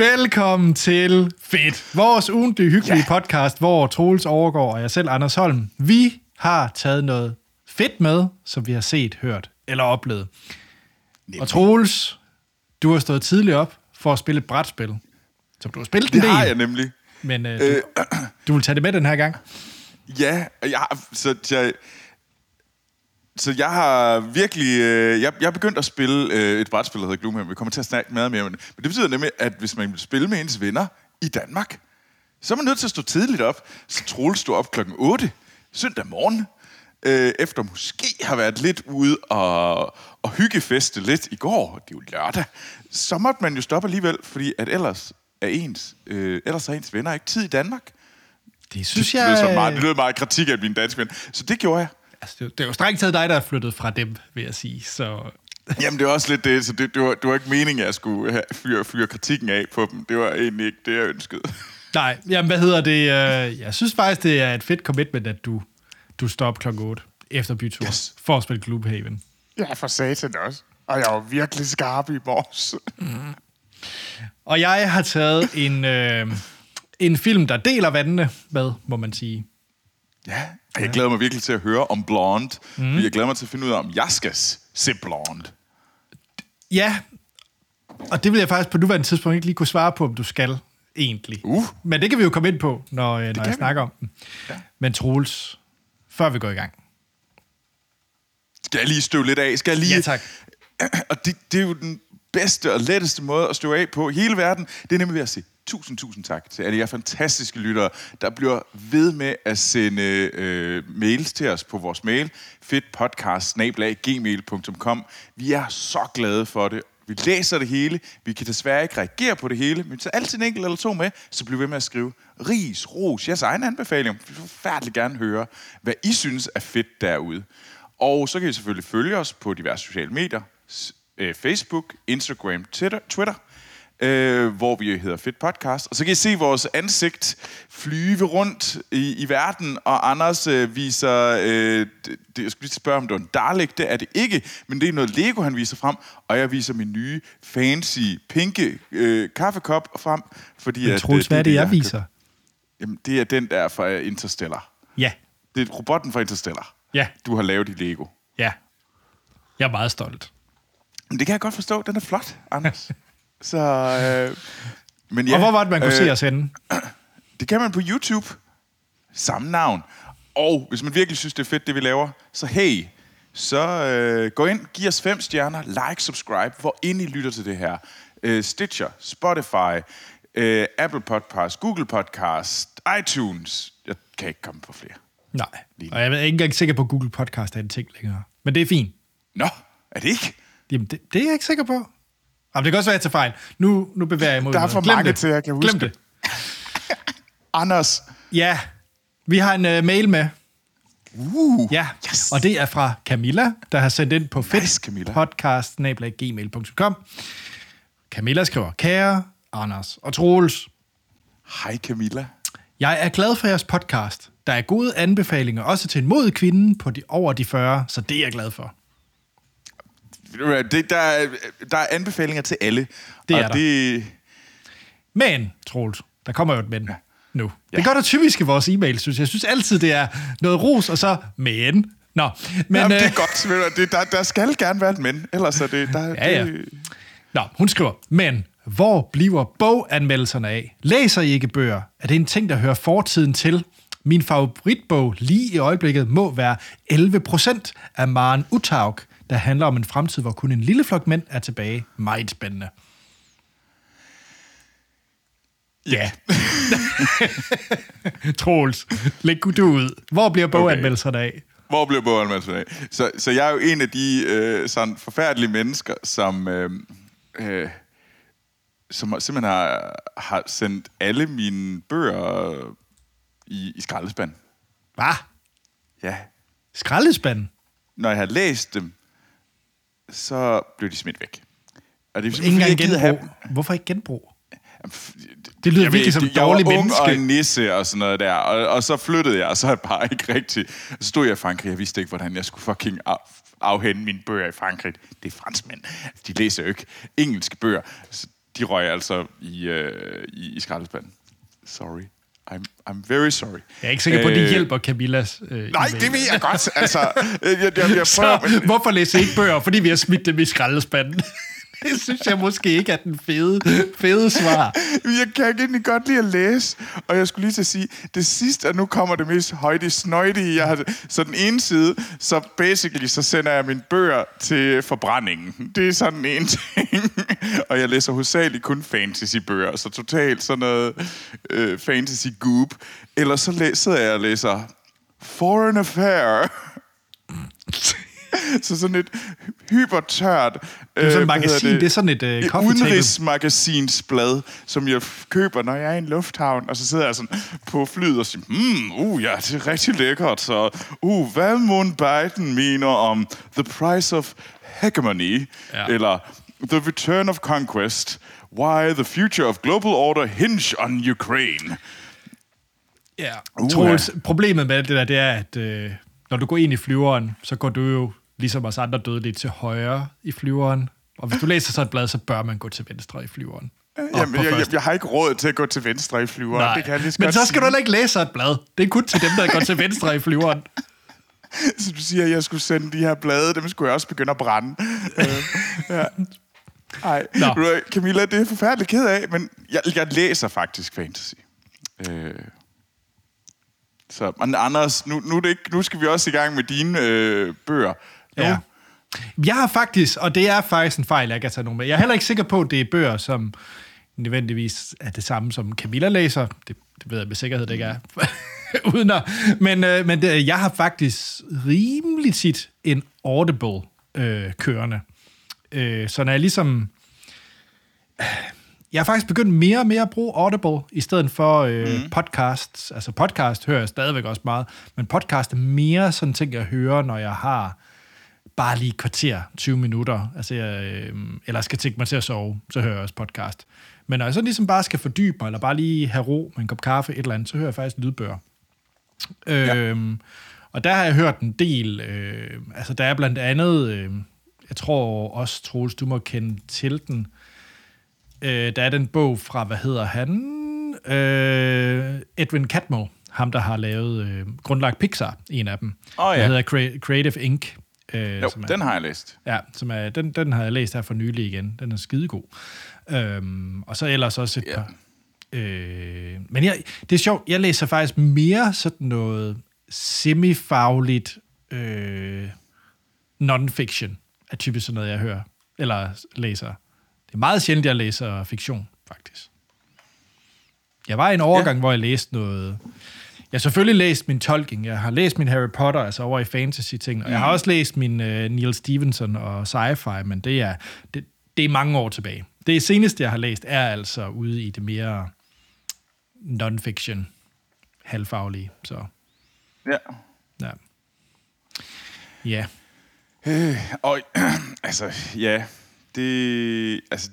Velkommen til Fedt, vores ugentlige hyggelige ja. podcast, hvor Troels overgår og jeg selv, Anders Holm, vi har taget noget fedt med, som vi har set, hørt eller oplevet. Nemlig. Og Troels, du har stået tidligt op for at spille et brætspil, som du har spillet Det en del, har jeg nemlig. men øh, du, øh, du vil tage det med den her gang. Ja, jeg, så jeg, så jeg har virkelig... Øh, jeg, jeg er begyndt at spille øh, et brætspil, der hedder Gloomhaven. Vi kommer til at snakke meget mere om det. Men det betyder nemlig, at hvis man vil spille med ens venner i Danmark, så er man nødt til at stå tidligt op. Så Troels stod op klokken 8 søndag morgen, øh, efter måske har været lidt ude og, og hyggefeste lidt i går. Det er jo lørdag. Så måtte man jo stoppe alligevel, fordi at ellers er ens, øh, ellers er ens venner ikke tid i Danmark. Det synes Det lyder, så jeg... meget, det lyder meget kritik af mine danske venner. Så det gjorde jeg. Altså, det, er jo- det er jo strengt taget dig, der er flyttet fra dem, vil jeg sige. Så Jamen, det var også lidt det, så det, det, var, det var ikke meningen, at jeg skulle have- fyre, fyre kritikken af på dem. Det var egentlig ikke det, jeg ønskede. Nej, jamen hvad hedder det? øh, Jeg synes faktisk, det er et fedt commitment, at du, du står op klokken 8 efter bytur Yes. for at spille Gloomhaven. Ja, for satan også. Og jeg var virkelig skarp i morges. Og jeg har taget en, øh, en film, der deler vandene med, må man sige. Ja, jeg glæder mig virkelig til at høre om Blonde. Mm. Jeg glæder mig til at finde ud af, om jeg skal se Blonde. Ja, og det vil jeg faktisk på nuværende tidspunkt ikke lige kunne svare på, om du skal egentlig. Uh. Men det kan vi jo komme ind på, når, øh, når kan jeg vi. snakker om den. Ja. Men Troels, før vi går i gang. Skal jeg lige støve lidt af? Skal jeg lige... Ja, tak. Og det, det er jo den bedste og letteste måde at støve af på hele verden. Det er nemlig ved at sige tusind, tusind tak til alle jer fantastiske lyttere, der bliver ved med at sende øh, mails til os på vores mail, fedtpodcast-gmail.com. Vi er så glade for det. Vi læser det hele. Vi kan desværre ikke reagere på det hele, men så altid en enkelt eller to med, så bliver vi ved med at skrive ris, ros, jeres egen anbefaling. Vi vil forfærdeligt gerne høre, hvad I synes er fedt derude. Og så kan I selvfølgelig følge os på diverse sociale medier. Øh, Facebook, Instagram, Twitter, Twitter øh, hvor vi hedder Fedt Podcast. Og så kan I se vores ansigt flyve rundt i, i verden, og Anders øh, viser... Øh, det, jeg skulle lige spørge, om det var en Dalek. Det er det ikke, men det er noget Lego, han viser frem. Og jeg viser min nye, fancy, pinke øh, kaffekop frem. Fordi Men Troels, hvad er det, jeg jeg viser? Jamen, det er den der fra Interstellar. Ja, Det er robotten fra Interstellar. ja, Du har lavet i Lego. ja. Jeg er meget stolt. Men det kan jeg godt forstå. Den er flot, Anders. Så, øh, men ja, og hvor var det, man kunne øh, se os henne? Det kan man på YouTube. Samme navn. Og hvis man virkelig synes, det er fedt, det vi laver, så hey, så øh, gå ind, giv os fem stjerner, like, subscribe, hvor ind I lytter til det her. Øh, Stitcher, Spotify, øh, Apple Podcast, Google Podcast, iTunes. Jeg kan ikke komme på flere. Nej, Lige. og jeg er ikke engang sikker på, at Google Podcast er en ting længere. Men det er fint. Nå, er det ikke? Jamen, det, det er jeg ikke sikker på. Jamen, det kan også være, at jeg tager fejl. Nu, nu bevæger jeg imod Der er for Glem mange til, jeg kan Glem huske. det. Anders, Ja, vi har en uh, mail med. Uh, Ja, yes. og det er fra Camilla, der har sendt ind på Nice, fedtpodcast.gmail.com. Camilla skriver, kære Anders og Troels, Hej Camilla. jeg er glad for jeres podcast. Der er gode anbefalinger også til en mod kvinde på de, over de 40, så det er jeg glad for. Det, der, er, der er anbefalinger til alle. Det og er der. Det, Men, Troels, der kommer jo et men nu. Det Ja. gør det typisk i vores e-mail, synes jeg. Jeg synes altid, det er noget ros, og så men. Nå, men... Men, Jamen, det er øh, godt. Det, der, der skal gerne være et men. Ellers er det... Der, Ja, ja. Det, Nå, hun skriver, men hvor bliver boganmeldelserne af? Læser I ikke bøger? Er det en ting, der hører fortiden til? Min favoritbog lige i øjeblikket må være 11 procent af Maren Utaug, der handler om en fremtid, hvor kun en lille flok mænd er tilbage. Meget spændende. Ja. Troels, læg du ud. Hvor bliver boganmeldelserne af? Hvor bliver boganmeldelsen af? Så, så jeg er jo en af de øh, sådan forfærdelige mennesker, som, øh, øh, som simpelthen har, har sendt alle mine bøger i, i skraldespand. Hvad? Ja. Skraldespanden? Når jeg har læst dem, så blev de smidt væk. Og det er Ikke engang jeg gider have genbrug. Hvorfor ikke genbrug? Det lyder jeg virkelig som jeg et dårligt var ung menneske. og nisse og sådan noget der. Og, og så flyttede jeg, og så er jeg bare ikke rigtig... Så stod jeg i Frankrig, jeg vidste ikke, hvordan jeg skulle fucking af, afhente mine bøger i Frankrig. Det er franskmænd. De læser jo ikke engelske bøger. Så de røg altså i, øh, i, i skraldespanden. Sorry. I'm, I'm very sorry. Jeg er ikke sikker på, at det Øh, hjælper Camillas øh, Nej, det ved jeg godt. Altså, jeg, jeg, jeg, jeg prøver, Så men, hvorfor læser I ikke bøger? Fordi vi har smidt dem i skraldespanden. Det synes jeg måske ikke er den fede, fede svar. Jeg kan egentlig godt lide at læse, og jeg skulle lige til at sige, det sidste, og nu kommer det mest højde snøjde jeg har, så den ene side, så basically, så sender jeg mine bøger til forbrændingen. Det er sådan en ting. og jeg læser hovedsageligt kun fantasy-bøger, så totalt sådan noget øh, fantasy-goop. Eller så læ- sidder jeg og læser Foreign Affair. så sådan et hypertørt... Det er sådan et hedder magasin, det er sådan et, øh, table. udenrigsmagasinsblad, som jeg køber, når jeg er i en lufthavn, og så sidder jeg sådan på flyet og siger, hmm, uh, ja, det er rigtig lækkert, så, uh, hvad Moon Biden mener om The Price of Hegemony, Ja. eller The Return of Conquest, Why the Future of Global Order Hinge on Ukraine. Ja. Uha. Troels, problemet med det der, det er, at øh, når du går ind i flyveren, så går du jo, ligesom os andre døde, lidt til højre i flyveren. Og hvis du læser så et blad, så bør man gå til venstre i flyveren. Op Jamen, jeg, jeg, jeg, har ikke råd til at gå til venstre i flyveren, Nej. det kan jeg lige Men så skal du sige. heller ikke læse et blad. Det er kun til dem, der går til venstre i flyveren. Så du siger, at jeg skulle sende de her blade, dem skulle jeg også begynde at brænde. øh, ja. Ej, Nå. Du Camilla, det er forfærdeligt ked af, men jeg, jeg læser faktisk fantasy. Øh. Så, men Anders, nu, nu, det ikke, nu skal vi også i gang med dine øh, bøger. Nu, Ja. Jeg har faktisk, og det er faktisk en fejl, jeg kan tage nogen med. Jeg er heller ikke sikker på, at det er bøger, som nødvendigvis er det samme, som Camilla læser. Det, det ved jeg med sikkerhed, det ikke er. Uden at, men men men det, jeg har faktisk rimelig tit en Audible øh, kørende. Øh, så når jeg ligesom... Jeg har faktisk begyndt mere og mere at bruge Audible, i stedet for øh, mm. podcasts. Altså podcast hører jeg stadigvæk også meget, men podcast er mere sådan ting, jeg hører, når jeg har bare lige kvarter, 20 minutter, altså jeg, øh, eller skal tænke mig til at sove, så hører jeg også podcast. Men når jeg så ligesom bare skal fordybe mig, eller bare lige have ro med en kop kaffe, et eller andet, så hører jeg faktisk lydbøger. Ja. Øhm, og der har jeg hørt en del, øh, altså der er blandt andet, øh, jeg tror også, Troels, du må kende til den, øh, der er den bog fra, hvad hedder han? Øh, Edwin Catmull, ham der har lavet, øh, grundlagt Pixar, en af dem. Åh, ja. Der hedder Cre- Creative Inc. Øh, jo, som er, den har jeg læst. Ja, som er, den, den har jeg læst her for nylig igen. Den er skidegod. Øhm, og så ellers også et Ja. par... Øh, men jeg, det er sjovt, jeg læser faktisk mere sådan noget semifagligt øh, non-fiction, er typisk sådan noget, jeg hører, eller læser. Det er meget sjældent, jeg læser fiktion, faktisk. Jeg var i en overgang, ja. hvor jeg læste noget... Jeg har selvfølgelig læst min Tolkien, jeg har læst min Harry Potter, altså over i fantasy-ting, og jeg har også læst min uh, Neil Stevenson og sci-fi, men det er, det, det er mange år tilbage. Det seneste, jeg har læst, er altså ude i det mere non-fiction, halvfaglige, så Ja. ja. Ja, Øh, og altså, ja, det, altså,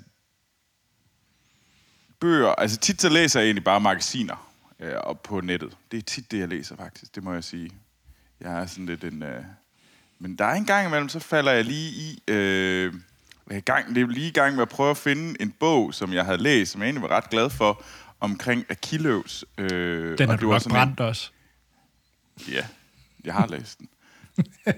bøger, altså tit så læser jeg egentlig bare magasiner øh, op på nettet. Det er tit det, jeg læser faktisk, det må jeg sige. Jeg er sådan lidt en, øh, men der er en gang imellem, så falder jeg lige i, øh, jeg gang, det er lige i gang med at prøve at finde en bog, som jeg havde læst, som jeg egentlig var ret glad for, omkring Achilleus. Øh, den og har det du nok en- brændt også. Ja, jeg har læst den.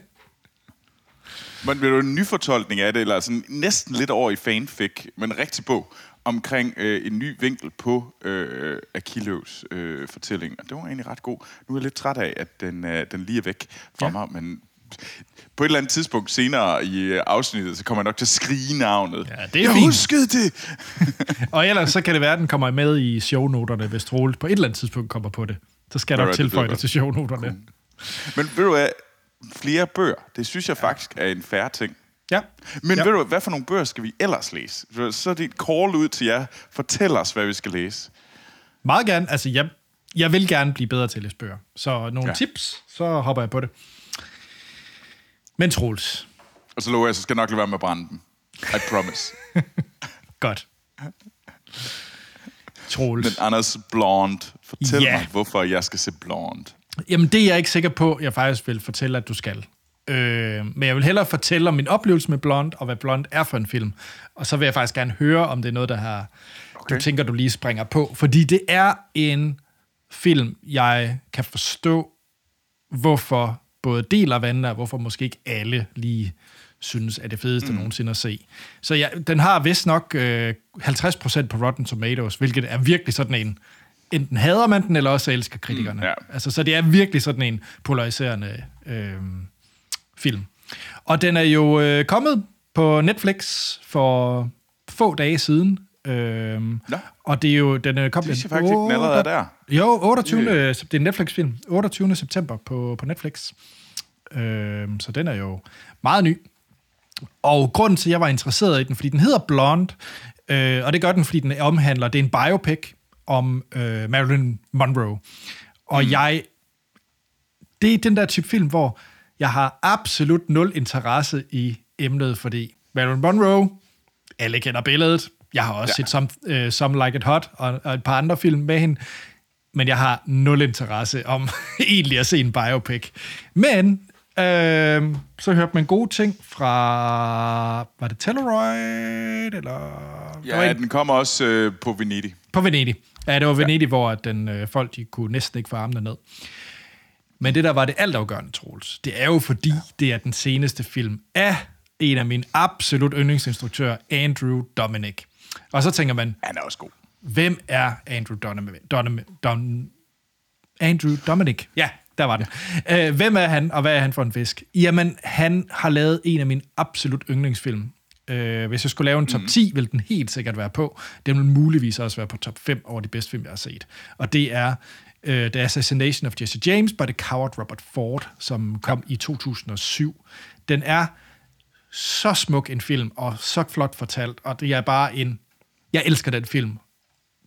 Men vil du en nyfortolkning af det, eller sådan næsten lidt over i fanfic, men en rigtig bog, omkring øh, en ny vinkel på øh, Achilleus øh, fortælling. Og det var egentlig ret god. Nu er jeg lidt træt af, at den, øh, den lige er væk fra Ja. mig, men på et eller andet tidspunkt senere i øh, afsnittet, så kommer jeg nok til at skrige navnet. Ja, det er jeg fint. huskede det! Og ellers så kan det være, at den kommer med i shownoterne, hvis Troels på et eller andet tidspunkt kommer på det. Så skal jeg nok det tilføje lyder det til shownoterne. Men ved du hvad? Flere bøger, det synes jeg faktisk er en færre ting. Ja. Men ja. ja. ved du, hvad, for nogle bøger skal vi ellers læse? Så er det et call ud til jer. Fortæl os, hvad vi skal læse. Meget gerne. Altså, jeg, jeg vil gerne blive bedre til at læse bøger. Så nogle ja. Ja. tips, så hopper jeg på det. Men Troels, Og så lover jeg, så skal jeg nok lade være med at brænde dem. I promise. godt. Troels. Men Anders Blonde, fortæl Ja. mig, hvorfor jeg skal se Blonde. Jamen, det er jeg ikke sikker på, jeg faktisk vil fortælle, at du skal. Øh, men jeg vil hellere fortælle om min oplevelse med Blonde, og hvad Blonde er for en film. Og så vil jeg faktisk gerne høre, om det er noget, der har, okay. du tænker, du lige springer på. Fordi det er en film, jeg kan forstå, hvorfor både deler vandene, og hvorfor måske ikke alle lige synes er det fedeste mm. nogensinde at se. Så ja, den har vist nok øh, 50% på Rotten Tomatoes, hvilket er virkelig sådan en, enten hader man den, eller også elsker kritikerne. Mm, ja. altså, så det er virkelig sådan en polariserende øh, film. Og den er jo øh, kommet på Netflix for få dage siden. Øhm, Nå. Og det er jo, den er kommet... Det er faktisk ikke den allerede er der. Jo, 28. Yeah. Det er en Netflix-film. 28. september på, på Netflix. Øhm, så den er jo meget ny. Og grunden til, at jeg var interesseret i den, fordi den hedder Blonde, øh, og det gør den, fordi den omhandler, det er en biopic om øh, Marilyn Monroe. Og mm. jeg, det er den der type film, hvor jeg har absolut nul interesse i emnet, fordi Marilyn Monroe, alle kender billedet, jeg har også ja. set Some, uh, Some Like It Hot og, og et par andre film med hende, men jeg har nul interesse om egentlig at se en biopic. Men øh, så hørte man gode ting fra, var det Telluride, eller? Ja, den kommer også øh, på Venedig. På Venedig. Ja, det var Venedig, ja. hvor den, øh, folk de kunne næsten ikke få armene ned. Men det, der var det altafgørende, Troels, det er jo fordi, det er den seneste film af en af mine absolut yndlingsinstruktører, Andrew Dominic. Og så tænker man, Han er også god. hvem er Andrew Dominic? Don, Andrew Dominic, ja, der var den. Øh, hvem er han, og hvad er han for en fisk? Jamen, han har lavet en af mine absolut yndlingsfilm. Øh, hvis jeg skulle lave en top 10, vil den helt sikkert være på. Den vil muligvis også være på top 5 over de bedste film, jeg har set. Og det er uh, The Assassination of Jesse James by the Coward Robert Ford, som kom i 2007. Den er så smuk en film, og så flot fortalt, og det er bare en... Jeg elsker den film.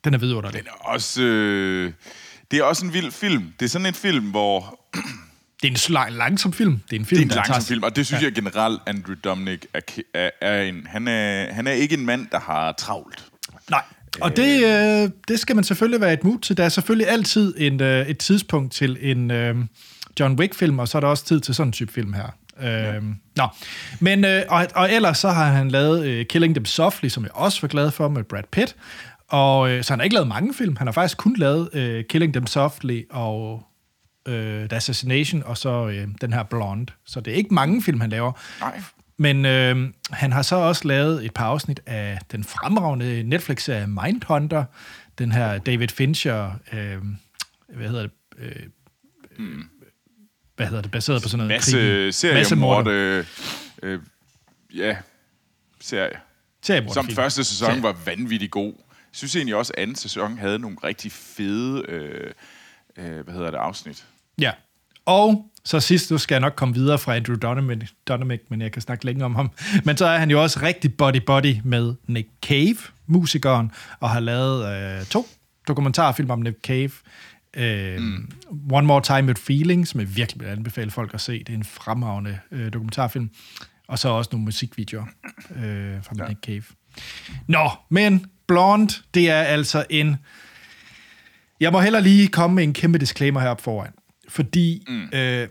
Den er vidunderlig. Den er også... Øh, det er også en vild film. Det er sådan en film, hvor... Det er en sl- langsom film. Det er en film, Det er en langsom tager- film, og det synes ja. jeg generelt, Andrew Dominic er, er, er en... Han er, han er ikke en mand, der har travlt. Nej, og det, øh, det skal man selvfølgelig være et mood til. Der er selvfølgelig altid en, øh, et tidspunkt til en øh, John Wick-film, og så er der også tid til sådan en type film her. Øh, ja. Nå, men øh, og, og ellers så har han lavet øh, Killing Them Softly, som jeg også var glad for med Brad Pitt. Og øh, så han har ikke lavet mange film. Han har faktisk kun lavet øh, Killing Them Softly og øh, The Assassination, og så øh, den her Blonde. Så det er ikke mange film, han laver. Nej. Men øh, han har så også lavet et par afsnit af den fremragende Netflix-serie Mindhunter, den her David Fincher, øh, hvad hedder det, øh, mm. hvad hedder det, baseret på sådan noget Masse krimi- seriemord... Øh, øh, ja, serie. Seriemorderfilm. Som første sæson Serie. var vanvittig god. Jeg synes egentlig også, at anden sæson havde nogle rigtig fede øh, øh, hvad hedder det, afsnit. Ja. Og så sidst, nu skal jeg nok komme videre fra Andrew Donovan, Donovan, men jeg kan snakke længe om ham. Men så er han jo også rigtig body-body med Nick Cave, musikeren, og har lavet øh, to dokumentarfilm om Nick Cave. Øh, mm. One More Time with Feeling, som jeg virkelig vil anbefale folk at se. Det er en fremragende øh, dokumentarfilm. Og så også nogle musikvideoer øh, fra ja. Nick Cave. Nå, men Blonde, det er altså en... Jeg må heller lige komme med en kæmpe disclaimer heroppe foran. Fordi mm. øh,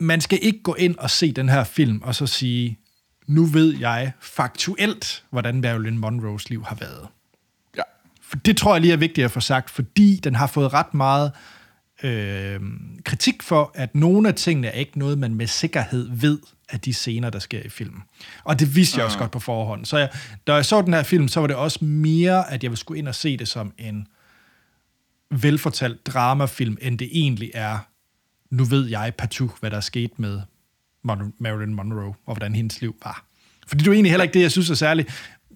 man skal ikke gå ind og se den her film, og så sige, nu ved jeg faktuelt, hvordan Marilyn Monroes liv har været. Ja. For det tror jeg lige er vigtigt at få sagt, fordi den har fået ret meget øh, kritik for, at nogle af tingene er ikke noget, man med sikkerhed ved af de scener, der sker i filmen. Og det vidste jeg også godt på forhånd. Så jeg, da jeg så den her film, så var det også mere, at jeg ville skulle ind og se det som en velfortalt dramafilm, end det egentlig er, nu ved jeg partout, hvad der er sket med Mon- Marilyn Monroe, og hvordan hendes liv var. Fordi det er jo egentlig heller ikke det, jeg synes er særligt,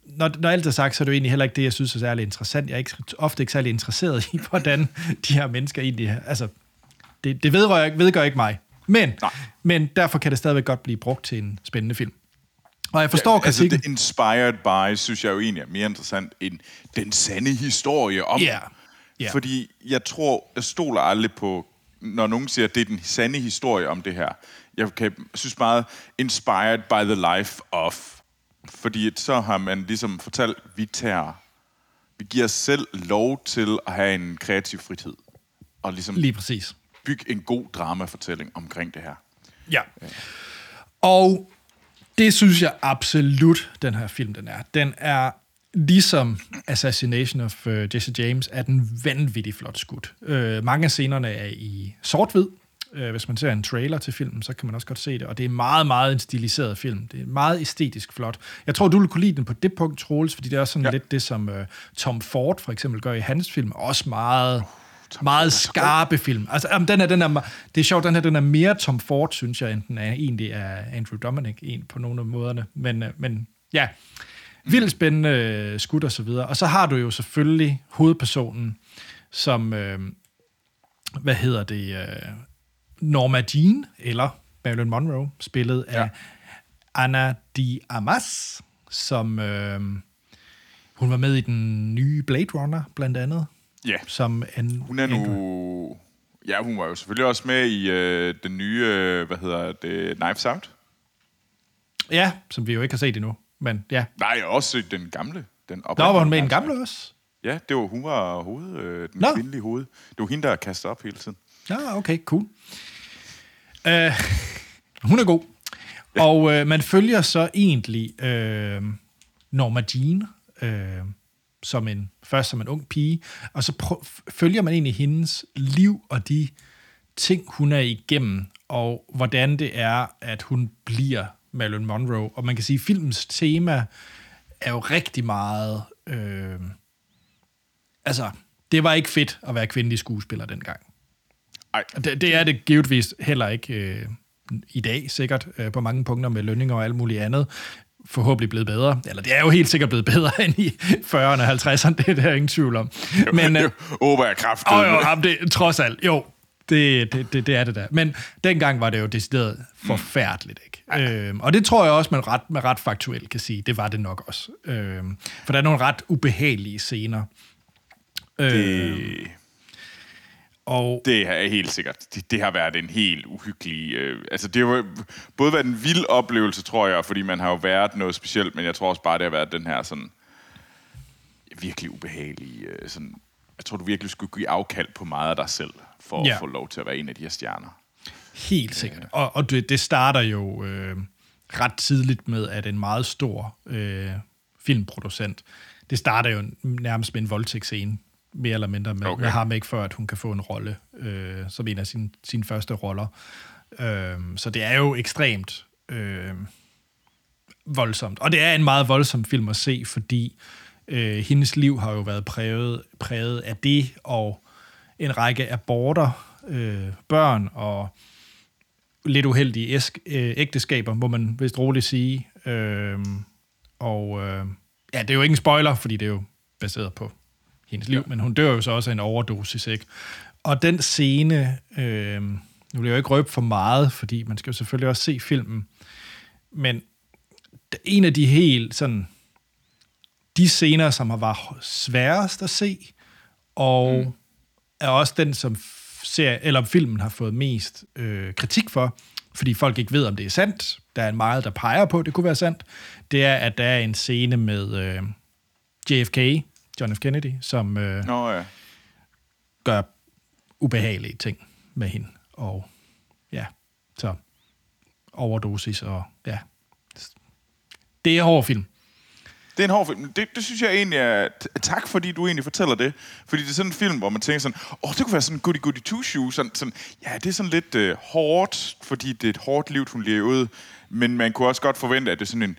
når, når alt er sagt, så er det jo egentlig heller ikke det, jeg synes er særlig interessant. Jeg er ikke, ofte ikke særlig interesseret i, hvordan de her mennesker egentlig. Altså, det, det vedrører, ikke- vedgør ikke mig. Men, Nej. men derfor kan det stadigvæk godt blive brugt til en spændende film. Og jeg forstår ja, altså, kritikken. det Inspired by, synes jeg jo egentlig er mere interessant end den sande historie om. Ja. Ja. Fordi jeg tror, jeg stoler aldrig på, når nogen siger, at det er den sande historie om det her. Jeg kan, synes meget, inspired by the life of. Fordi så har man ligesom fortalt, vi tager, vi giver os selv lov til at have en kreativ frihed. Og ligesom Lige præcis. bygge en god dramafortælling omkring det her. Ja. Og det synes jeg absolut, den her film, den er. Den er ligesom Assassination of uh, Jesse James, er den vanvittigt flot skudt. Uh, mange af scenerne er i sort-hvid. Uh, hvis man ser en trailer til filmen, så kan man også godt se det. Og det er meget, meget en stiliseret film. Det er meget æstetisk flot. Jeg tror, du vil kunne lide den på det punkt, Troels, fordi det er også sådan ja. lidt det, som uh, Tom Ford for eksempel gør i hans film. Også meget meget skarpe film. Altså, jamen, den er, den er, det er sjovt, den her den er mere Tom Ford, synes jeg, end den er egentlig er Andrew Dominic en på nogle af måderne. Men, men ja, vildt spændende øh, skud og så videre. Og så har du jo selvfølgelig hovedpersonen, som, øh, hvad hedder det, øh, Norma Jean, eller Marilyn Monroe, spillet ja. af Anna Di Amas, som øh, hun var med i den nye Blade Runner, blandt andet. Ja. Som en, hun er nu... Ja, hun var jo selvfølgelig også med i øh, den nye, øh, hvad hedder det, Knives Out. Ja, som vi jo ikke har set endnu. Men ja. Nej, også den gamle. Den Nå, var hun med i den gamle også? Ja, det var, hun var hoved, øh, den Nå. kvindelige hoved. Det var hende, der kastede op hele tiden. Ja, okay, cool. Uh, hun er god. Ja. Og uh, man følger så egentlig uh, Norma Jean, uh, som en, først som en ung pige, og så prøv, følger man egentlig hendes liv og de ting, hun er igennem, og hvordan det er, at hun bliver Marilyn Monroe. Og man kan sige, at filmens tema er jo rigtig meget... Øh, altså, det var ikke fedt at være kvindelig skuespiller dengang. Ej. Det, det er det givetvis heller ikke øh, i dag, sikkert, øh, på mange punkter med lønninger og alt muligt andet forhåbentlig blevet bedre. Eller det er jo helt sikkert blevet bedre end i 40'erne og 50'erne, det er der ingen tvivl om. Men, det håber jeg kraftigt. Jo, jo, det, trods alt, jo, det, det, det, det er det der. Men dengang var det jo decideret forfærdeligt, ikke? Mm. Øhm, og det tror jeg også, man ret, med ret faktuelt kan sige, det var det nok også. Øhm, for der er nogle ret ubehagelige scener. Det... Øhm, og det er helt sikkert. Det, det har været en helt uhyggelig... Øh, altså, det har både været en vild oplevelse, tror jeg, fordi man har jo været noget specielt, men jeg tror også bare, det har været den her sådan virkelig ubehagelige... Øh, sådan, jeg tror, du virkelig skulle give afkald på meget af dig selv, for ja. at få lov til at være en af de her stjerner. Helt sikkert. Og, og det, det starter jo øh, ret tidligt med, at en meget stor øh, filmproducent, det starter jo nærmest med en voldtægtsscene, mere eller mindre med, okay. med ham ikke før, at hun kan få en rolle, øh, som en af sine, sine første roller. Øh, så det er jo ekstremt øh, voldsomt. Og det er en meget voldsom film at se, fordi øh, hendes liv har jo været præget, præget af det, og en række aborter, øh, børn og lidt uheldige æsk, øh, ægteskaber, må man vist roligt sige. Øh, og øh, ja, det er jo ikke en spoiler, fordi det er jo baseret på hendes liv, ja. men hun dør jo så også af en overdosis, ikke? Og den scene, øh, nu vil jeg jo ikke røbe for meget, fordi man skal jo selvfølgelig også se filmen, men en af de helt sådan, de scener, som har været sværest at se, og mm. er også den, som ser, eller filmen har fået mest øh, kritik for, fordi folk ikke ved, om det er sandt. Der er en meget, der peger på, at det kunne være sandt. Det er, at der er en scene med øh, JFK, John F. Kennedy, som øh, Nå, ja. gør ubehagelige ting med hende. Og ja, så overdosis og ja. Det er hård film. Det er en hård film. Det, det synes jeg egentlig er... Tak, fordi du egentlig fortæller det. Fordi det er sådan en film, hvor man tænker sådan, åh, oh, det kunne være sådan en goody goody two shoe. Sådan, sådan, ja, det er sådan lidt uh, hårdt, fordi det er et hårdt liv, hun lever ud. Men man kunne også godt forvente, at det er sådan en,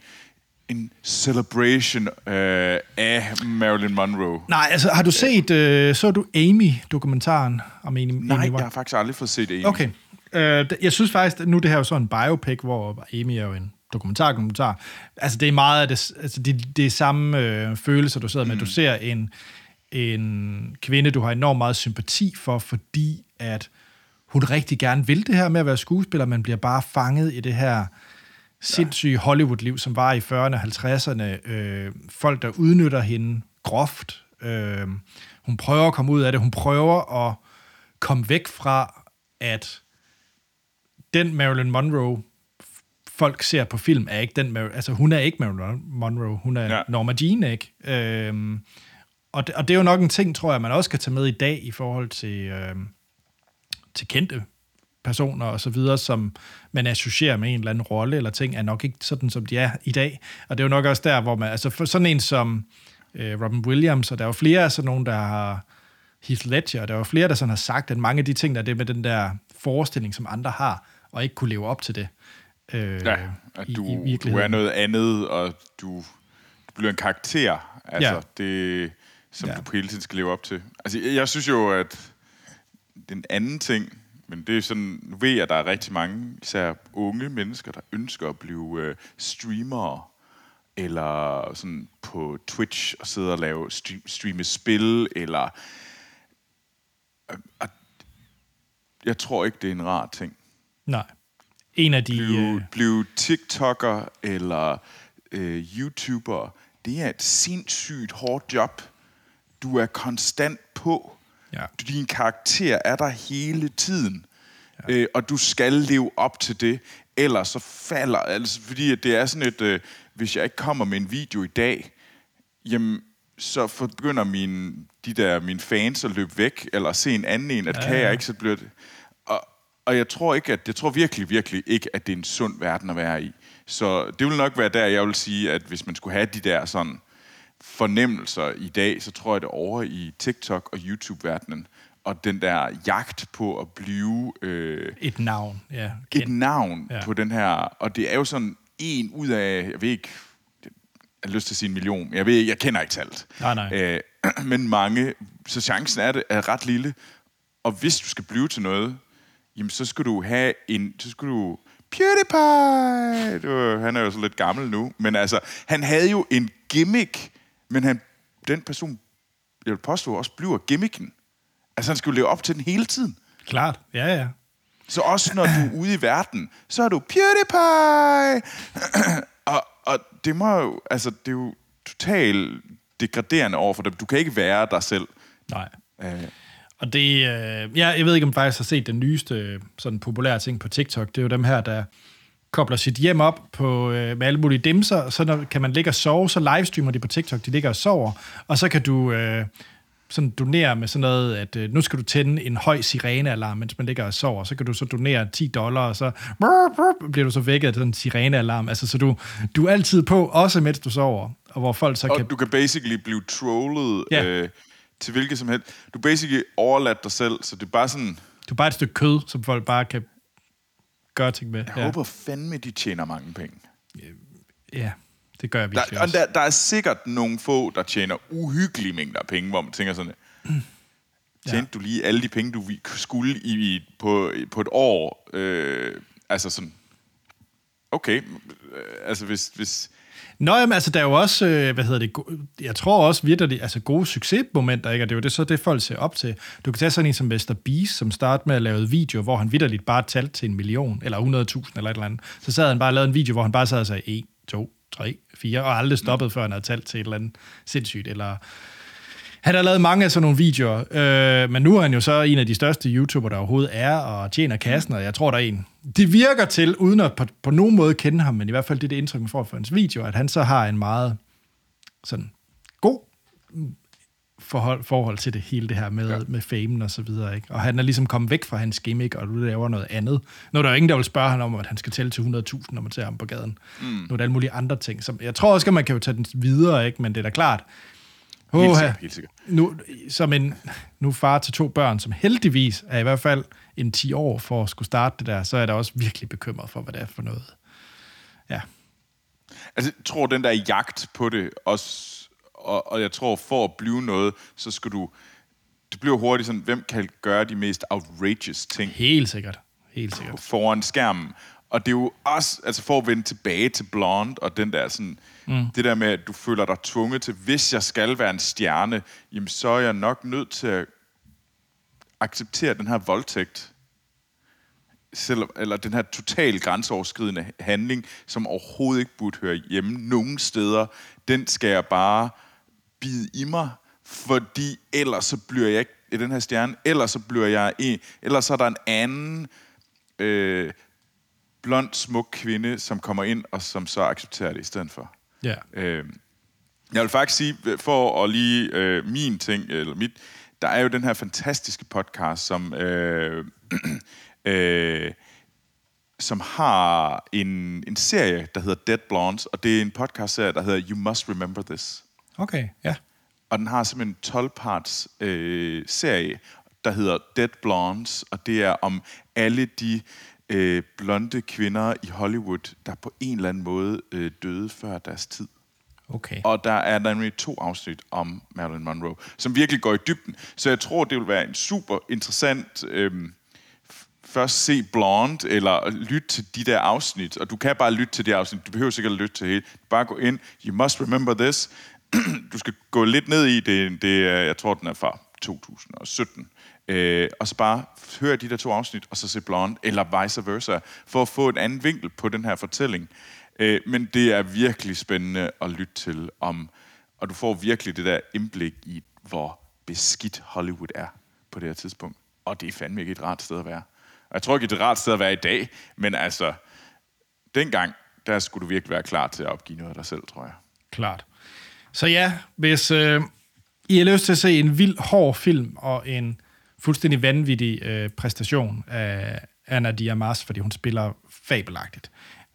en celebration øh, af Marilyn Monroe. Nej, altså har du set, øh, så du Amy-dokumentaren om Amy? Nej, Amy jeg har faktisk aldrig fået set Amy. Okay. Øh, jeg synes faktisk, nu det her er jo sådan en biopic, hvor Amy er jo en dokumentar, dokumentar. Altså det er meget af det, altså det, det er samme øh, følelser, du sidder med. Mm. Du ser en, en kvinde, du har enormt meget sympati for, fordi at hun rigtig gerne vil det her med at være skuespiller, men bliver bare fanget i det her sindssyge Hollywood-liv, som var i 40'erne og 50'erne. Øh, folk, der udnytter hende groft. Øh, hun prøver at komme ud af det. Hun prøver at komme væk fra, at den Marilyn Monroe, folk ser på film, er ikke den altså hun er ikke Marilyn Monroe, hun er ja. Norma Jean, ikke? Øh, og, det, og det er jo nok en ting, tror jeg, man også kan tage med i dag i forhold til, øh, til kendte personer og så videre, som man associerer med en eller anden rolle eller ting, er nok ikke sådan, som de er i dag. Og det er jo nok også der, hvor man, altså for sådan en som øh, Robin Williams, og der er jo flere af sådan nogen, der har Heath Ledger, og der er jo flere, der sådan har sagt, at mange af de ting, der er det med den der forestilling, som andre har, og ikke kunne leve op til det. Øh, Ja, at i- du, i du er noget andet, og du, du bliver en karakter, altså Ja. det, som Ja. du hele tiden skal leve op til. Altså, jeg, jeg synes jo, at den anden ting, men det er sådan, nu ved jeg, at der er rigtig mange, især unge mennesker, der ønsker at blive øh, streamere, eller sådan på Twitch og sidde og lave stream, streame spil, eller... Øh, at- jeg tror ikke, det er en rar ting Nej. En af de... blive, Øh, blive TikToker eller øh, YouTuber, det er et sindssygt hårdt job. Du er konstant på. Ja. Din karakter er der hele tiden. Ja. Øh, og du skal leve op til det, ellers så falder... Altså, fordi det er sådan et... Øh, hvis jeg ikke kommer med en video i dag, jamen, så begynder mine, de der, mine fans at løbe væk, eller se en anden en, at ja, kan jeg ikke, så bliver det... Og, jeg tror ikke, at jeg tror virkelig, virkelig ikke, at det er en sund verden at være i. Så det vil nok være der, jeg vil sige, at hvis man skulle have de der sådan fornemmelser i dag, så tror jeg det er over i TikTok og YouTube-verdenen. Og den der jagt på at blive øh, et navn, ja. et Kendt. navn Ja. på den her, og det er jo sådan en ud af, jeg ved ikke, jeg har lyst til at sige en million, jeg ved ikke, jeg kender ikke talt. Nej, nej. Øh, men mange, så chancen er, det, er ret lille. Og hvis du skal blive til noget, jamen så skal du have en, så skal du, PewDiePie, var, han er jo så lidt gammel nu, men altså, han havde jo en gimmick, men han, den person, jeg vil påstå, også bliver gimmicken. Altså, han skal jo leve op til den hele tiden. Klart, ja, ja. Så også når du er ude i verden, så er du PewDiePie! og, og det må jo, altså, det er jo totalt degraderende over for dem. Du kan ikke være dig selv. Nej. Øh, Og det, øh, ja, jeg ved ikke, om faktisk har set den nyeste øh, sådan populære ting på TikTok. Det er jo dem her, der kobler sit hjem op på, øh, med alle mulige dimser, så når, kan man ligge og sove, så livestreamer de på TikTok, de ligger og sover, og så kan du øh, sådan donere med sådan noget, at øh, nu skal du tænde en høj sirenealarm, mens man ligger og sover, så kan du så donere 10 dollar, og så brr, brr, bliver du så vækket af sådan en sirenealarm. Altså, så du, du er altid på, også mens du sover, og hvor folk så kan... og du kan basically blive trollet Ja. øh, til hvilket som helst. Du er basically overladt dig selv, så det er bare sådan... Du er bare et stykke kød, som folk bare kan gøre ting med. Jeg ja. håber fandme, de tjener mange penge. Ja, det gør jeg Der, virkelig og også. der, der er sikkert nogle få, der tjener uhyggelige mængder af penge, hvor man tænker sådan, tjente ja. du lige alle de penge, du skulle i, i, på, på et år? Øh, altså sådan, okay, øh, altså hvis, hvis Nå, jamen, altså, der er jo også, øh, hvad hedder det, jeg tror også virkelig, altså gode succesmomenter, ikke? Og det er jo det, så det, folk ser op til. Du kan tage sådan en som Mr. Beast, som startede med at lave et video, hvor han vidderligt bare talte til en million, eller 100.000, eller et eller andet. Så sad han bare og lavede en video, hvor han bare sad og sagde 1, 2, 3, 4, og aldrig stoppede, før han havde talt til et eller andet sindssygt, eller... Han har lavet mange af sådan nogle videoer, øh, men nu er han jo så en af de største YouTuber, der overhovedet er, og tjener kassen, og jeg tror, der er en. Det virker til, uden at på, på nogen måde kende ham, men i hvert fald det er det indtryk, man får fra hans videoer, at han så har en meget sådan god forhold, forhold til det hele det her med, ja. med famen og så videre. Ikke? Og han er ligesom kommet væk fra hans gimmick, og nu laver noget andet. Nu er der jo ingen, der vil spørge ham om, at han skal tælle til 100.000, når man ser ham på gaden. Mm. Nu er der alle mulige andre ting. Som, jeg tror også, at man kan jo tage den videre, ikke? men det er da klart. Helt Oha. sikkert, helt sikkert. Nu, som en nu far til to børn, som heldigvis er i hvert fald en 10 år for at skulle starte det der, så er da også virkelig bekymret for, hvad det er for noget. Ja. Altså, jeg tror, den der jagt på det også, og, og jeg tror, for at blive noget, så skal du, det bliver hurtigt sådan, hvem kan gøre de mest outrageous ting Helt sikkert. Helt sikkert. foran skærmen. Og det er jo også, altså for at vende tilbage til Blonde, og den der sådan, mm. det der med, at du føler dig tvunget til, hvis jeg skal være en stjerne, jamen så er jeg nok nødt til at acceptere den her voldtægt, selv, eller den her total grænseoverskridende handling, som overhovedet ikke burde høre hjemme nogen steder, den skal jeg bare bide i mig, fordi ellers så bliver jeg ikke i den her stjerne, ellers så bliver jeg en, ellers så er der en anden øh, blond, smuk kvinde, som kommer ind, og som så accepterer det i stedet for. Ja. Øh, jeg vil faktisk sige, for at lige øh, min ting, eller mit, der er jo den her fantastiske podcast, som øh, øh, som har en, en serie, der hedder Dead Blondes, og det er en podcast-serie, der hedder You Must Remember This. Okay, ja. Og den har simpelthen en 12-parts øh, serie, der hedder Dead Blondes, og det er om alle de øh, blonde kvinder i Hollywood, der på en eller anden måde øh, døde før deres tid. Okay. Og der er nemlig to afsnit om Marilyn Monroe, som virkelig går i dybden. Så jeg tror, det vil være en super interessant... Øh, først se Blonde, eller lytte til de der afsnit, og du kan bare lytte til de afsnit, du behøver sikkert at lytte til hele. Bare gå ind, you must remember this. du skal gå lidt ned i det, det er, jeg tror, den er fra 2017. Øh, og så bare høre de der to afsnit, og så se Blonde, eller vice versa, for at få en anden vinkel på den her fortælling. Øh, men det er virkelig spændende at lytte til om, og du får virkelig det der indblik i, hvor beskidt Hollywood er på det her tidspunkt. Og det er fandme ikke et rart sted at være. Og jeg tror ikke, det er et rart sted at være i dag, men altså, dengang, der skulle du virkelig være klar til at opgive noget af dig selv, tror jeg. Klart. Så ja, hvis øh, I har lyst til at se en vild, hård film og en fuldstændig vanvittig øh, præstation af Anna Diamas, fordi hun spiller fabelagtigt.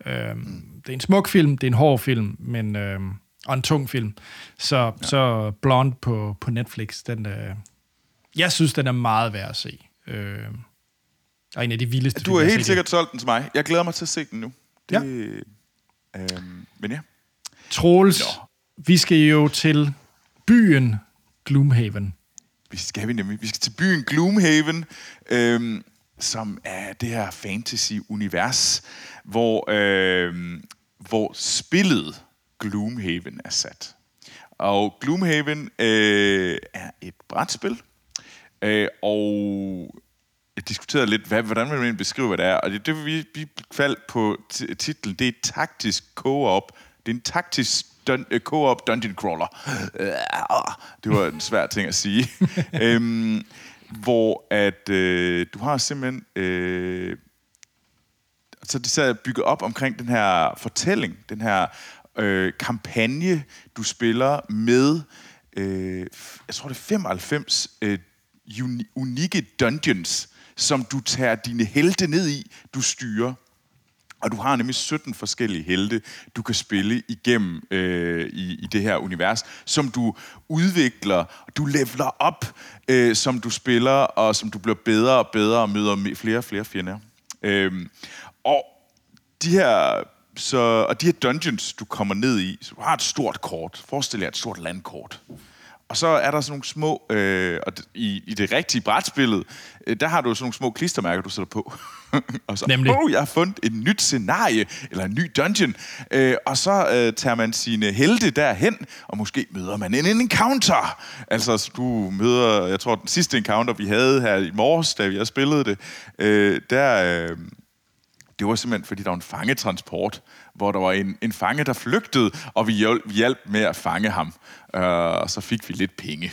Øh, mm. Det er en smuk film, det er en hård film, men, øh, og en tung film. Så, ja. så Blonde på, på Netflix, den, øh, jeg synes, den er meget værd at se. Øh, og en af de vildeste Du har helt sikkert solgt den til mig. Jeg glæder mig til at se den nu. Det, ja. Øhm, men ja. Troels, Nå. vi skal jo til byen Gloomhaven. Vi skal vi nemlig. Vi skal til byen Gloomhaven, øh, som er det her fantasy-univers, hvor, øh, hvor spillet Gloomhaven er sat. Og Gloomhaven øh, er et brætspil, øh, og diskuteret lidt, hvad, hvordan vil man beskrive, hvad det er. Og det, det vi, vi faldt på titlen, det er taktisk co-op. Det er en taktisk dun, uh, co-op dungeon crawler. Det var en svær ting at sige. øhm, hvor at øh, du har simpelthen... Øh, så det er bygget op omkring den her fortælling, den her øh, kampagne, du spiller med, øh, jeg tror det er 95 øh, unikke dungeons, som du tager dine helte ned i, du styrer. Og du har nemlig 17 forskellige helte, du kan spille igennem øh, i, i det her univers, som du udvikler, du leveler op, øh, som du spiller, og som du bliver bedre og bedre og møder flere og flere fjender. Øh, og de her så, og de her dungeons, du kommer ned i, så du har et stort kort. Forestil jer et stort landkort. Og så er der sådan nogle små, øh, og i, i det rigtige brætspillet, øh, der har du sådan nogle små klistermærker, du sætter på. og så, Nemlig. oh, jeg har fundet et nyt scenarie, eller en ny dungeon. Øh, og så øh, tager man sine helte derhen, og måske møder man en encounter. Altså, du møder, jeg tror, den sidste encounter, vi havde her i morges, da vi spillede det, øh, der... Øh, det var simpelthen, fordi der var en fangetransport, hvor der var en, en fange, der flygtede, og vi hjalp, vi hjalp med at fange ham. Øh, og så fik vi lidt penge.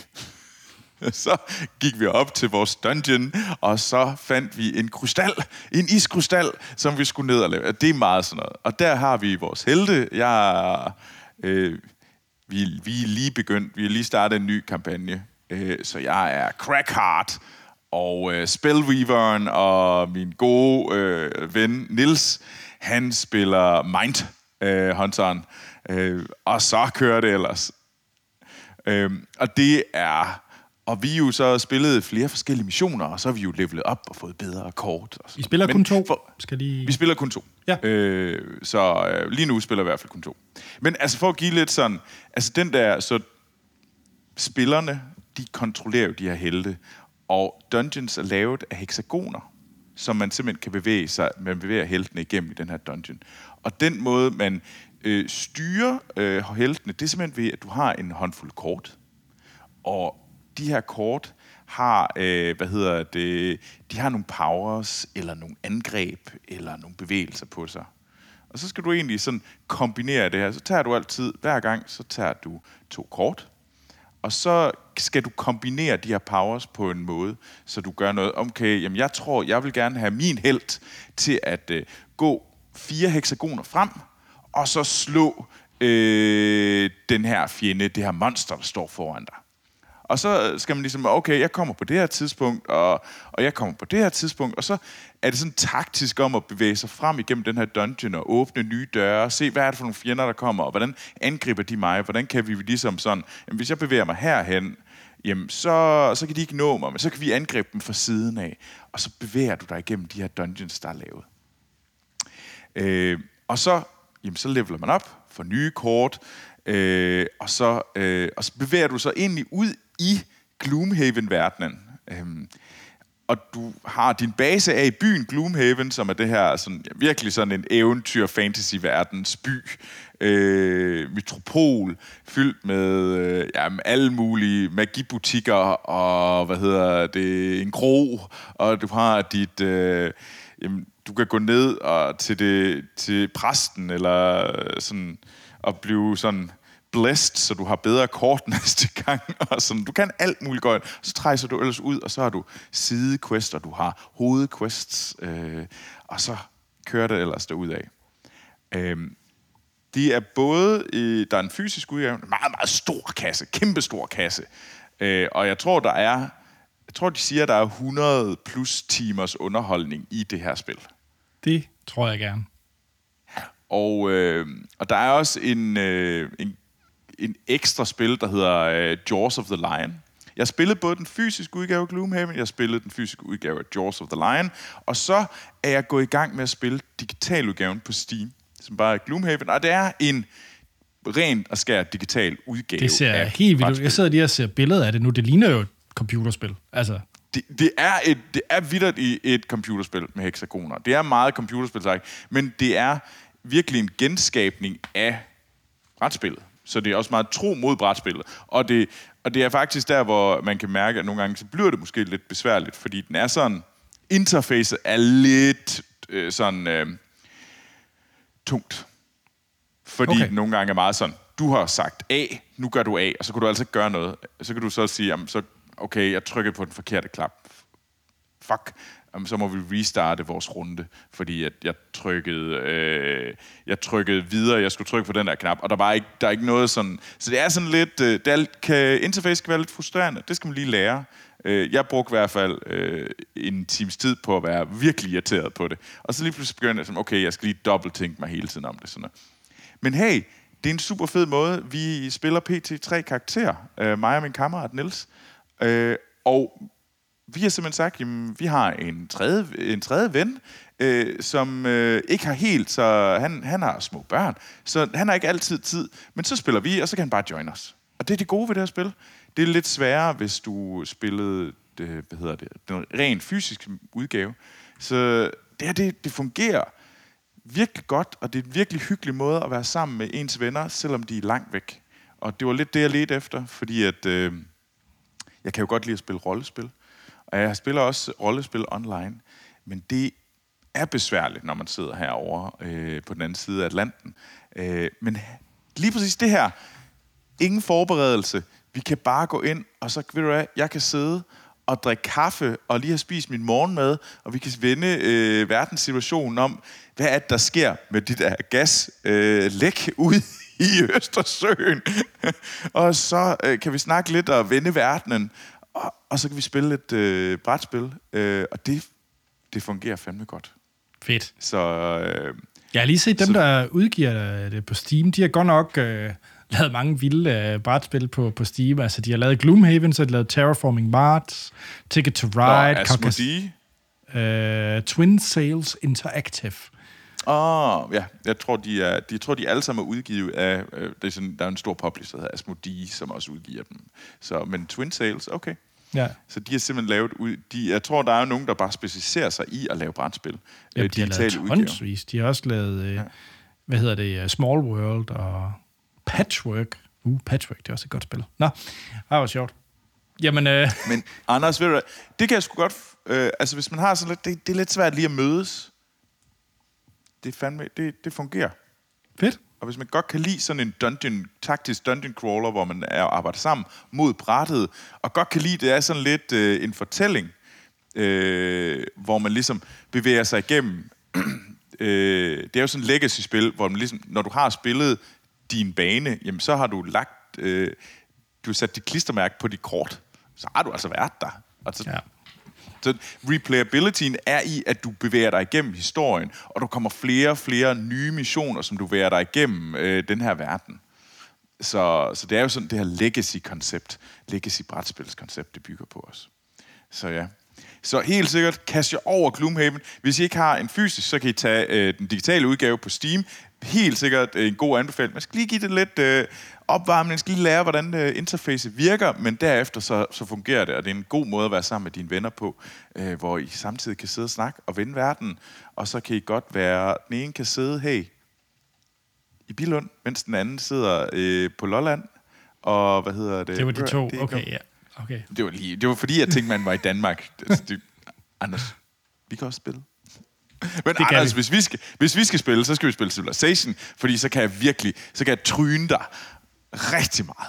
så gik vi op til vores dungeon, og så fandt vi en krystal, en iskrystal, som vi skulle ned og lave. Det er meget sådan noget. Og der har vi vores helte. Jeg, øh, vi, vi er lige begyndt, vi har lige startet en ny kampagne. Øh, så jeg er crackheart, og øh, Spellweaveren og min gode øh, ven Nils, han spiller Mind øh, Hunteren. Øh, og så kører det ellers. Øh, og det er... Og vi jo så spillet flere forskellige missioner, og så har vi jo levelet op og fået bedre kort. Og I spiller Men kun to? For, Skal de... Vi spiller kun to. Ja. Øh, så øh, lige nu spiller vi i hvert fald kun to. Men altså for at give lidt sådan... Altså den der... Så spillerne, de kontrollerer jo de her helte. Og dungeons er lavet af hexagoner, som man simpelthen kan bevæge sig, man bevæger heltene igennem i den her dungeon. Og den måde, man øh, styrer øh, heltene, det er simpelthen ved, at du har en håndfuld kort. Og de her kort har, øh, hvad hedder det, de har nogle powers, eller nogle angreb, eller nogle bevægelser på sig. Og så skal du egentlig sådan kombinere det her. Så tager du altid, hver gang, så tager du to kort, og så skal du kombinere de her powers på en måde, så du gør noget. Okay, jamen jeg tror, jeg vil gerne have min held til at øh, gå fire hexagoner frem, og så slå øh, den her fjende, det her monster, der står foran dig. Og så skal man ligesom, okay, jeg kommer på det her tidspunkt, og, og jeg kommer på det her tidspunkt, og så er det sådan taktisk om at bevæge sig frem igennem den her dungeon og åbne nye døre, se hvad er det for nogle fjender, der kommer, og hvordan angriber de mig, hvordan kan vi ligesom sådan, jamen, hvis jeg bevæger mig herhen, jamen så, så kan de ikke nå mig, men så kan vi angribe dem fra siden af, og så bevæger du dig igennem de her dungeons, der er lavet. Øh, og så, jamen, så leveler man op, får nye kort, øh, og, så, øh, og så bevæger du så egentlig ud i Gloomhaven-verdenen. Øh, og du har din base af i byen Gloomhaven, som er det her sådan, ja, virkelig sådan en eventyr-fantasy-verdens by. Øh, metropol, fyldt med øh, jamen, alle mulige magibutikker, og hvad hedder det, en kro, og du har dit... Øh, jamen, du kan gå ned og til, det, til præsten, eller sådan, og blive sådan blessed, så du har bedre kort næste gang. Og sådan. Du kan alt muligt godt. Så trækker du ellers ud, og så har du sidequests, du har hovedquests, øh, og så kører det ellers af. Øh, de er både, i, der er en fysisk udgave, en meget, meget stor kasse, kæmpe stor kasse. Øh, og jeg tror, der er, jeg tror, de siger, der er 100 plus timers underholdning i det her spil. Det tror jeg gerne. Og, øh, og der er også en, øh, en en ekstra spil, der hedder uh, Jaws of the Lion. Jeg spillede både den fysiske udgave af Gloomhaven, jeg spillede den fysiske udgave af Jaws of the Lion, og så er jeg gået i gang med at spille digitaludgaven på Steam, som bare er Gloomhaven, og det er en rent og skær digital udgave Det ser helt vildt ud. Jeg sidder lige og ser billeder af det nu. Det ligner jo et computerspil. Altså. Det, det, er et, det er vidderligt i et computerspil med hexagoner. Det er meget computerspil, men det er virkelig en genskabning af brætspillet. Så det er også meget tro mod brætspillet. Og det, og det er faktisk der, hvor man kan mærke, at nogle gange så bliver det måske lidt besværligt, fordi den er sådan... Interfacet er lidt øh, sådan øh, tungt. Fordi okay. nogle gange er meget sådan, du har sagt A, nu gør du A, og så kan du altså gøre noget. Så kan du så sige, jamen, så, okay, jeg trykker på den forkerte knap. Fuck så må vi restarte vores runde, fordi at jeg trykkede, øh, jeg trykkede videre, jeg skulle trykke på den der knap, og der var ikke, der er ikke noget sådan, så det er sådan lidt, øh, det er, kan, interface kan være lidt frustrerende, det skal man lige lære. Øh, jeg brugte i hvert fald øh, en times tid på at være virkelig irriteret på det, og så lige pludselig begyndte jeg sådan, okay, jeg skal lige dobbelt mig hele tiden om det. Sådan noget. Men hey, det er en super fed måde. Vi spiller pt. tre karakterer, øh, mig og min kammerat Niels. øh, og vi har simpelthen sagt, at vi har en tredje, en tredje ven, øh, som øh, ikke har helt, så han, han har små børn, så han har ikke altid tid. Men så spiller vi, og så kan han bare join os. Og det er det gode ved det her spil. Det er lidt sværere, hvis du spillede det, hvad hedder det, den rent fysiske udgave. Så det her, det, det fungerer virkelig godt, og det er en virkelig hyggelig måde at være sammen med ens venner, selvom de er langt væk. Og det var lidt det, jeg ledte efter, fordi at, øh, jeg kan jo godt lide at spille rollespil. Og jeg spiller også rollespil online, men det er besværligt, når man sidder herovre øh, på den anden side af Atlanten. Øh, men lige præcis det her, ingen forberedelse, vi kan bare gå ind, og så, ved du hvad, jeg kan sidde og drikke kaffe, og lige have spist min morgenmad, og vi kan vende øh, verdenssituationen om, hvad er det, der sker med dit der gaslæk øh, ud i Østersøen. og så øh, kan vi snakke lidt og vende verdenen, og, og så kan vi spille et øh, brætspil, øh, og det, det fungerer fandme godt. Fedt. Så... Øh, jeg har lige set dem, så, der udgiver det på Steam. De har godt nok øh, lavet mange vilde øh, brætspil på, på Steam. Altså, de har lavet Gloomhaven, så har de lavet Terraforming Mars, Ticket to Ride, Asmodee. Øh, Twin Sales Interactive. Åh, oh, ja. Jeg tror, de er, de, jeg tror, de alle sammen er udgivet af... Øh, det er sådan, der er en stor publisher, der hedder Asmodee, som også udgiver dem. Så, men Twin Sales, okay. Ja. Så de har simpelthen lavet... Ud, de, jeg tror, der er nogen, der bare specialiserer sig i at lave brætspil. Ja, øh, de har lavet tonsvis. De har også lavet... Øh, ja. Hvad hedder det? Uh, Small World og Patchwork. Uh, Patchwork, det er også et godt spil. Nå, det var sjovt. Jamen, øh... Men Anders, ved du det kan jeg sgu godt... Øh, altså, hvis man har sådan lidt... Det, det er lidt svært lige at mødes det, fandme, det, det fungerer. Fedt. Og hvis man godt kan lide sådan en dungeon, taktisk dungeon crawler, hvor man er arbejder sammen mod brættet, og godt kan lide, det er sådan lidt øh, en fortælling, øh, hvor man ligesom bevæger sig igennem. øh, det er jo sådan et legacy-spil, hvor man ligesom, når du har spillet din bane, jamen så har du lagt... Øh, du har sat dit klistermærke på dit kort, så har du altså været der. Altså, Ja. så replayabilityen er i, at du bevæger dig igennem historien, og der kommer flere og flere nye missioner, som du bevæger dig igennem øh, den her verden. Så, så det er jo sådan det her legacy-koncept, legacy-brætspilskoncept, det bygger på os. Så ja. Så helt sikkert, kast jer over Gloomhaven. Hvis I ikke har en fysisk, så kan I tage øh, den digitale udgave på Steam. Helt sikkert øh, en god anbefaling. Man skal lige give det lidt øh, opvarmning, man skal lige lære, hvordan øh, interfacet virker, men derefter så, så fungerer det, og det er en god måde at være sammen med dine venner på, øh, hvor I samtidig kan sidde og snakke og vende verden, og så kan I godt være, den ene kan sidde, hey, i Bilund, mens den anden sidder øh, på Lolland, og hvad hedder det? Det var de to. Okay, ja. Okay. det var, lige, det var fordi, jeg tænkte, man var i Danmark. Altså, det, Anders, vi kan også spille. Men kan Anders, vi. hvis vi, skal, hvis vi skal spille, så skal vi spille Civilization, fordi så kan jeg virkelig, så kan jeg tryne dig rigtig meget.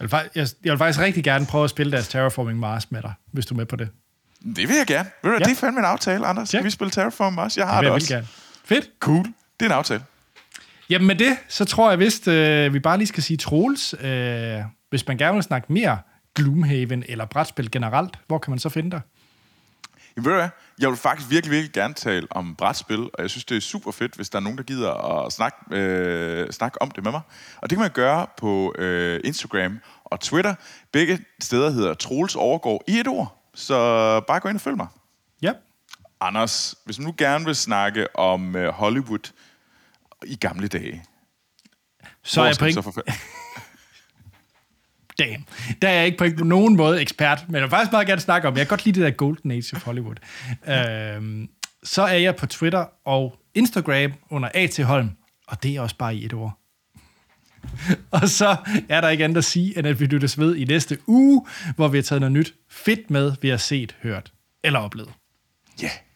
Jeg vil, fa- jeg, jeg vil faktisk rigtig gerne prøve at spille deres Terraforming Mars med dig, hvis du er med på det. Det vil jeg gerne. Ved du, Ja. Det er fandme en aftale, Anders. Skal Ja. vi spille Terraform også? Jeg har Det vil det, jeg også. gerne. Fedt. Cool. Det er en aftale. Jamen med det, så tror jeg vist, øh, vi bare lige skal sige Troels. Øh, hvis man gerne vil snakke mere Gloomhaven eller brætspil generelt, hvor kan man så finde dig? Jamen, ved du hvad? Jeg vil faktisk virkelig, virkelig gerne tale om brætspil, og jeg synes, det er super fedt, hvis der er nogen, der gider at snakke, øh, snakke om det med mig. Og det kan man gøre på øh, Instagram og Twitter. Begge steder hedder Troels Overgaard i et ord. Så bare gå ind og følg mig. Ja. Anders, hvis du nu gerne vil snakke om øh, Hollywood i gamle dage, Så er jeg på så? damn, der er jeg ikke på, ikke nogen måde ekspert, men jeg vil faktisk meget gerne snakke om, jeg kan godt lide det der Golden Age of Hollywood. øhm, så er jeg på Twitter og Instagram under A.T. Holm, og det er også bare i et ord. og så er der ikke andet at sige, end at vi lyttes ved i næste uge, hvor vi har taget noget nyt fedt med, vi har set, hørt eller oplevet. Ja. Yeah.